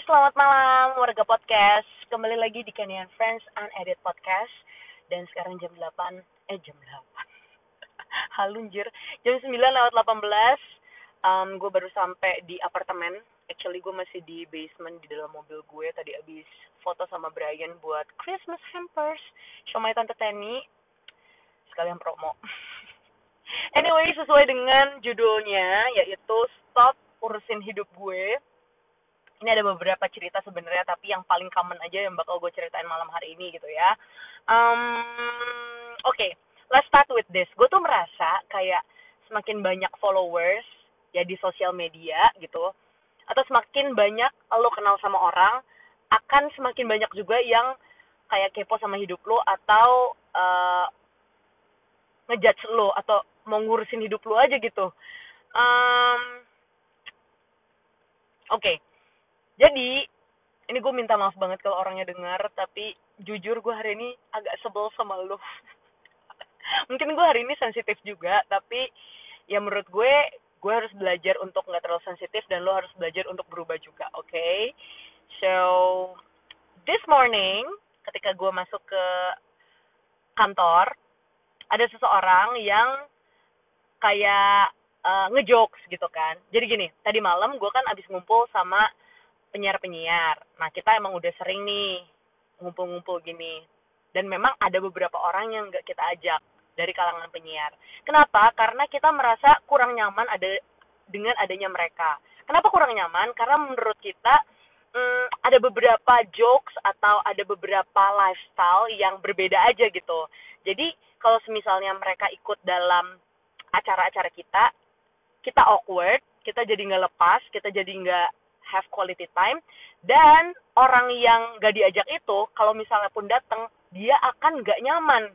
selamat malam warga podcast. Kembali lagi di Kenyan Friends Unedit Podcast. Dan sekarang jam 8, eh jam 8. Halunjir. Jam 9 lewat 18. Um, gue baru sampai di apartemen. Actually gue masih di basement di dalam mobil gue. Tadi abis foto sama Brian buat Christmas hampers. Show my Tante Tenny. Sekalian promo. anyway, sesuai dengan judulnya, yaitu Stop Urusin Hidup Gue ini ada beberapa cerita sebenarnya tapi yang paling common aja yang bakal gue ceritain malam hari ini gitu ya. Um, oke okay, let's start with this. Gue tuh merasa kayak semakin banyak followers ya di sosial media gitu atau semakin banyak lo kenal sama orang akan semakin banyak juga yang kayak kepo sama hidup lo atau uh, ngejudge lo atau mau ngurusin hidup lo aja gitu. Um, oke. okay jadi ini gue minta maaf banget kalau orangnya dengar tapi jujur gue hari ini agak sebel sama lo mungkin gue hari ini sensitif juga tapi ya menurut gue gue harus belajar untuk nggak terlalu sensitif dan lo harus belajar untuk berubah juga oke okay? so this morning ketika gue masuk ke kantor ada seseorang yang kayak uh, ngejokes gitu kan jadi gini tadi malam gue kan abis ngumpul sama penyiar-penyiar. Nah, kita emang udah sering nih ngumpul-ngumpul gini. Dan memang ada beberapa orang yang nggak kita ajak dari kalangan penyiar. Kenapa? Karena kita merasa kurang nyaman ada dengan adanya mereka. Kenapa kurang nyaman? Karena menurut kita hmm, ada beberapa jokes atau ada beberapa lifestyle yang berbeda aja gitu. Jadi kalau misalnya mereka ikut dalam acara-acara kita, kita awkward, kita jadi nggak lepas, kita jadi nggak have quality time. Dan orang yang gak diajak itu kalau misalnya pun datang dia akan gak nyaman.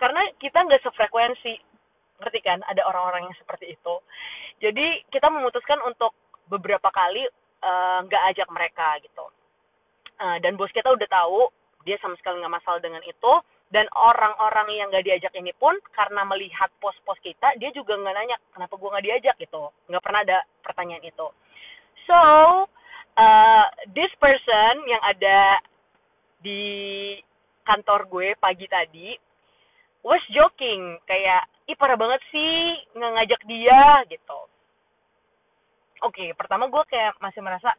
Karena kita gak sefrekuensi. Ngerti kan? Ada orang-orang yang seperti itu. Jadi kita memutuskan untuk beberapa kali uh, gak ajak mereka gitu. Uh, dan bos kita udah tahu dia sama sekali nggak masalah dengan itu. Dan orang-orang yang gak diajak ini pun karena melihat pos-pos kita dia juga nggak nanya kenapa gue nggak diajak? gitu. Nggak pernah ada pertanyaan itu So, uh, this person yang ada di kantor gue pagi tadi was joking kayak ih parah banget sih ngajak dia gitu. Oke, okay, pertama gue kayak masih merasa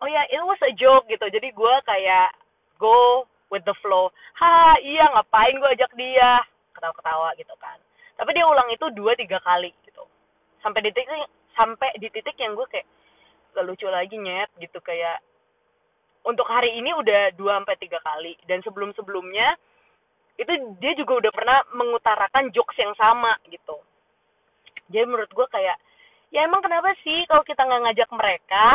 oh ya yeah, it was a joke gitu. Jadi gue kayak go with the flow. Ha, iya ngapain gue ajak dia? Ketawa-ketawa gitu kan. Tapi dia ulang itu dua tiga kali gitu. Sampai di titik sampai di titik yang gue kayak lucu lagi nyet gitu. Kayak untuk hari ini udah dua sampai tiga kali. Dan sebelum sebelumnya itu dia juga udah pernah mengutarakan jokes yang sama gitu. Jadi menurut gue kayak ya emang kenapa sih kalau kita nggak ngajak mereka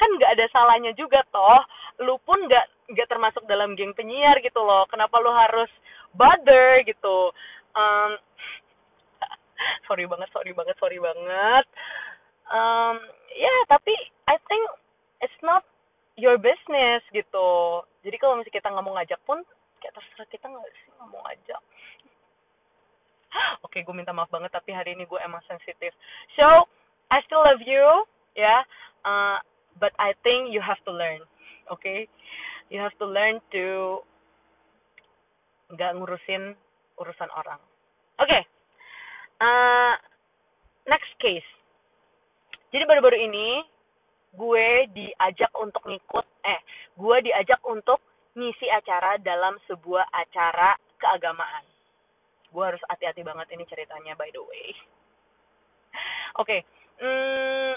kan nggak ada salahnya juga toh. Lu pun nggak nggak termasuk dalam geng penyiar gitu loh. Kenapa lu harus bother gitu. Um, sorry banget sorry banget sorry banget. Um, ya tapi I think it's not your business gitu. Jadi kalau misalnya kita nggak mau ngajak pun kayak terserah kita nggak sih nggak mau ngajak. Oke okay, gue minta maaf banget tapi hari ini gue emang sensitif. So I still love you ya. Yeah, uh, but I think you have to learn oke? Okay? you have to learn to nggak ngurusin urusan orang. Oke. Okay. uh, next case. Jadi baru-baru ini gue diajak untuk ngikut eh gue diajak untuk ngisi acara dalam sebuah acara keagamaan. Gue harus hati-hati banget ini ceritanya by the way. Oke okay. hmm,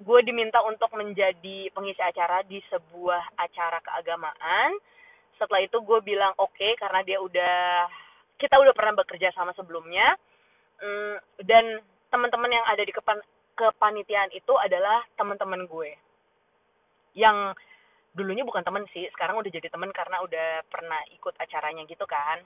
gue diminta untuk menjadi pengisi acara di sebuah acara keagamaan. Setelah itu gue bilang oke okay, karena dia udah kita udah pernah bekerja sama sebelumnya. Hmm, dan teman-teman yang ada di kepan kepanitiaan itu adalah teman-teman gue. Yang dulunya bukan temen sih sekarang udah jadi temen karena udah pernah ikut acaranya gitu kan.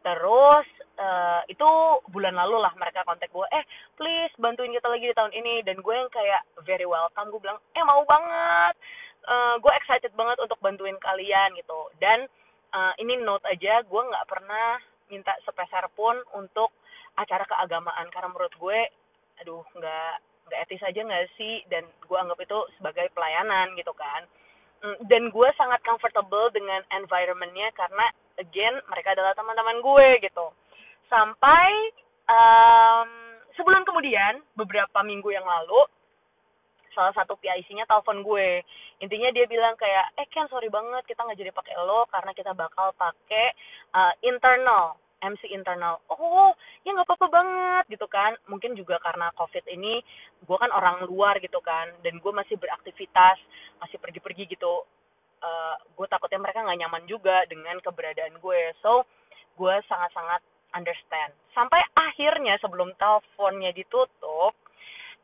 Terus uh, itu bulan lalu lah mereka kontak gue eh please bantuin kita lagi di tahun ini. Dan gue yang kayak very welcome gue bilang eh mau banget. Uh, gue excited banget untuk bantuin kalian gitu. Dan uh, ini note aja gue nggak pernah minta sepeser pun untuk acara keagamaan. Karena menurut gue aduh nggak nggak etis aja nggak sih? Dan gue anggap itu sebagai pelayanan gitu kan. Mm, dan gue sangat comfortable dengan environmentnya karena again mereka adalah teman-teman gue gitu. Sampai um, sebulan kemudian beberapa minggu yang lalu salah satu PIC-nya telepon gue. Intinya dia bilang kayak eh Ken sorry banget kita nggak jadi pakai lo karena kita bakal pakai uh, internal MC internal oh ya nggak apa-apa banget gitu kan. Mungkin juga karena covid ini gue kan orang luar gitu kan dan gue masih beraktivitas masih pergi-pergi gitu. Uh, gue takutnya mereka nggak nyaman juga dengan keberadaan gue so gue sangat-sangat understand. Sampai akhirnya sebelum teleponnya ditutup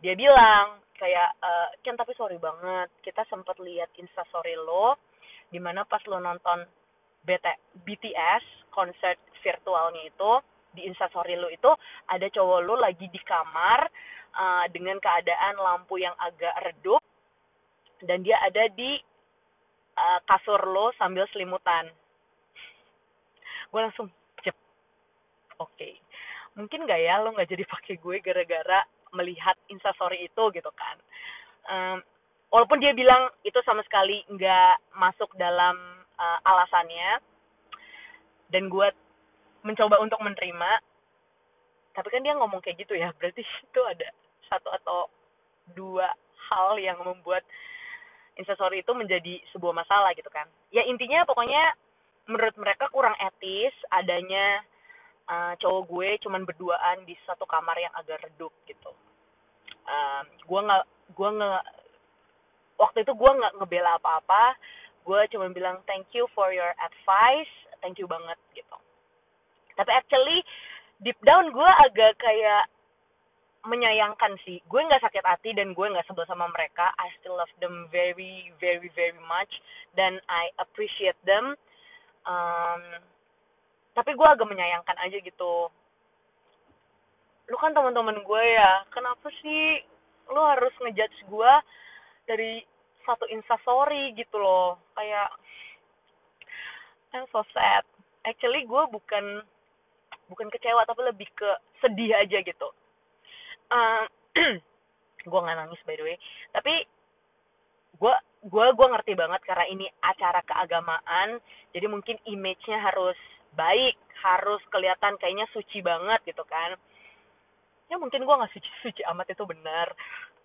dia bilang kayak uh, Ken tapi sorry banget kita sempat lihat instastory lo di mana pas lo nonton BT, BTS konser virtualnya itu di instastory lu itu ada cowok lu lagi di kamar uh, dengan keadaan lampu yang agak redup dan dia ada di uh, kasur lo sambil selimutan. Gue langsung cep oke. Okay. mungkin gak ya lo nggak jadi pakai gue gara-gara melihat instastory itu gitu kan? Um, walaupun dia bilang itu sama sekali nggak masuk dalam uh, alasannya dan gue mencoba untuk menerima. Tapi kan dia ngomong kayak gitu ya berarti itu ada satu atau dua hal yang membuat instastory itu menjadi sebuah masalah gitu kan. Ya intinya pokoknya menurut mereka kurang etis adanya uh, cowok gue cuman berduaan di satu kamar yang agak redup gitu. Gue nggak gue nggak waktu itu gue nggak ngebela apa-apa. Gue cuma bilang thank you for your advice thank you banget gitu. Tapi actually deep down gue agak kayak menyayangkan sih. Gue nggak sakit hati dan gue nggak sebel sama mereka. I still love them very very very much. Dan I appreciate them. Um, tapi gue agak menyayangkan aja gitu. Lu kan teman-teman gue ya. Kenapa sih lu harus ngejudge gue dari satu instastory gitu loh? Kayak I'm so sad. Actually gue bukan bukan kecewa tapi lebih ke sedih aja gitu. Uh, gue nggak nangis by the way. Tapi gue gue gue ngerti banget karena ini acara keagamaan jadi mungkin image-nya harus baik harus kelihatan kayaknya suci banget gitu kan. Ya mungkin gue nggak suci suci amat itu benar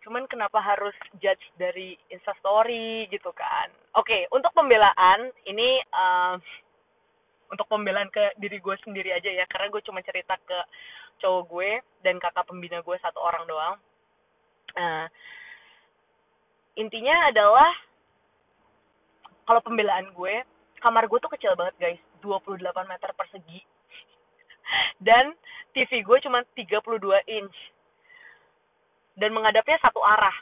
cuman kenapa harus judge dari instastory gitu kan? Oke okay, untuk pembelaan ini uh, untuk pembelaan ke diri gue sendiri aja ya. Karena gue cuma cerita ke cowok gue dan kakak pembina gue satu orang doang. Uh, intinya adalah kalau pembelaan gue kamar gue tuh kecil banget guys. 28 meter persegi. Dan TV gue cuma 32 inch dan menghadapnya satu arah.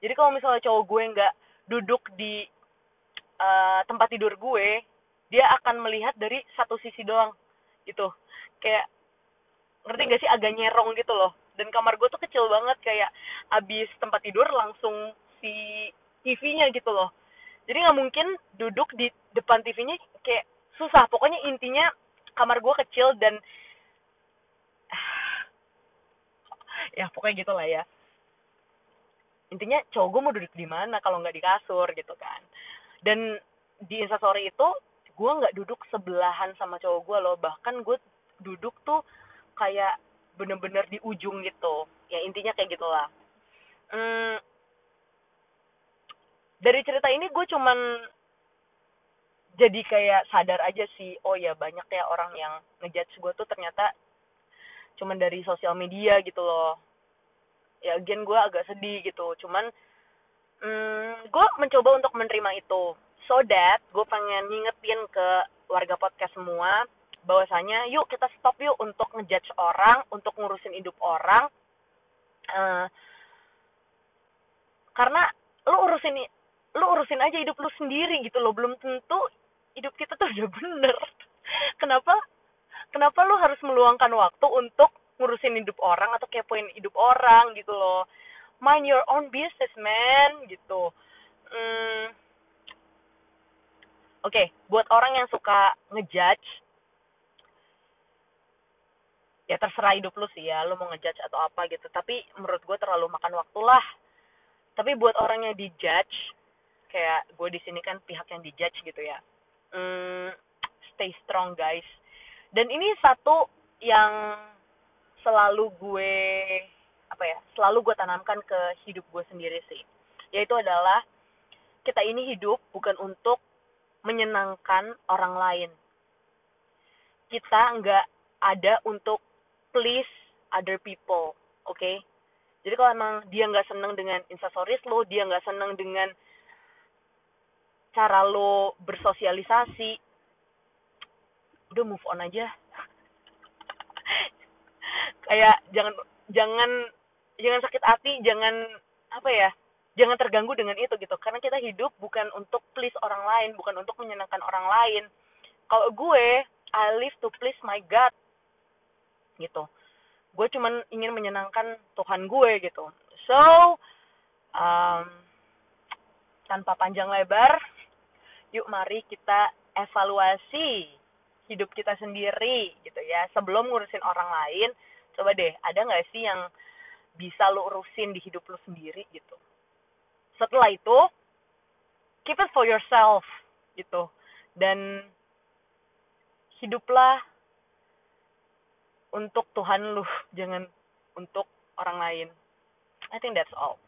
Jadi kalau misalnya cowok gue nggak duduk di uh, tempat tidur gue dia akan melihat dari satu sisi doang gitu. Kayak ngerti gak sih agak nyerong gitu loh. Dan kamar gue tuh kecil banget kayak abis tempat tidur langsung si TV-nya gitu loh. Jadi nggak mungkin duduk di depan TV-nya kayak susah. Pokoknya intinya kamar gue kecil dan ya pokoknya gitulah ya intinya cowok gue mau duduk di mana kalau nggak di kasur gitu kan. Dan di instastory itu gue nggak duduk sebelahan sama cowok gue loh. Bahkan gue duduk tuh kayak bener-bener di ujung gitu. Ya intinya kayak gitulah. Hmm, dari cerita ini gue cuman jadi kayak sadar aja sih oh ya banyak ya orang yang ngejudge gue tuh ternyata cuman dari sosial media gitu loh ya again gue agak sedih gitu. Cuman hmm, gue mencoba untuk menerima itu. So that gue pengen ngingetin ke warga podcast semua bahwasanya yuk kita stop yuk untuk ngejudge orang untuk ngurusin hidup orang. Uh, karena lu urusin lu urusin aja hidup lu sendiri gitu loh. Belum tentu hidup kita tuh udah bener. Kenapa? Kenapa lu harus meluangkan waktu untuk ngurusin hidup orang atau kepoin hidup orang gitu loh. Mind your own business man gitu. Hmm, Oke, okay, buat orang yang suka ngejudge, ya terserah hidup lu sih ya lu mau ngejudge atau apa gitu. Tapi menurut gue terlalu makan waktu lah. Tapi buat orang yang dijudge kayak gue di sini kan pihak yang dijudge gitu ya. Hmm, stay strong guys. Dan ini satu yang selalu gue apa ya selalu gue tanamkan ke hidup gue sendiri sih. Yaitu adalah kita ini hidup bukan untuk menyenangkan orang lain. Kita nggak ada untuk please other people oke? Okay? jadi kalau emang dia nggak seneng dengan instastories lo dia nggak seneng dengan cara lo bersosialisasi udah move on aja kayak jangan jangan jangan sakit hati jangan apa ya jangan terganggu dengan itu gitu. Karena kita hidup bukan untuk please orang lain bukan untuk menyenangkan orang lain. Kalau gue I live to please my God gitu. Gue cuman ingin menyenangkan Tuhan gue gitu. So um, tanpa panjang lebar yuk mari kita evaluasi hidup kita sendiri gitu ya. Sebelum ngurusin orang lain coba deh ada nggak sih yang bisa lo urusin di hidup lo sendiri gitu? Setelah itu keep it for yourself gitu. Dan hiduplah untuk Tuhan lu jangan untuk orang lain. I think that's all.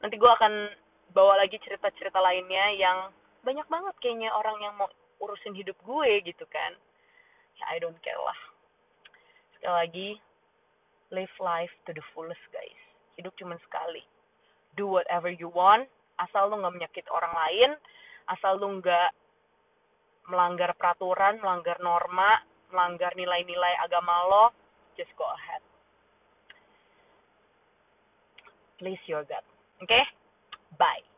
Nanti gue akan bawa lagi cerita-cerita lainnya yang banyak banget kayaknya orang yang mau urusin hidup gue gitu kan. Ya I don't care lah. Sekali lagi live life to the fullest guys hidup cuma sekali do whatever you want asal lu nggak menyakit orang lain asal lu nggak melanggar peraturan melanggar norma melanggar nilai-nilai agama lo, just go ahead. Please your God. Okay? Bye.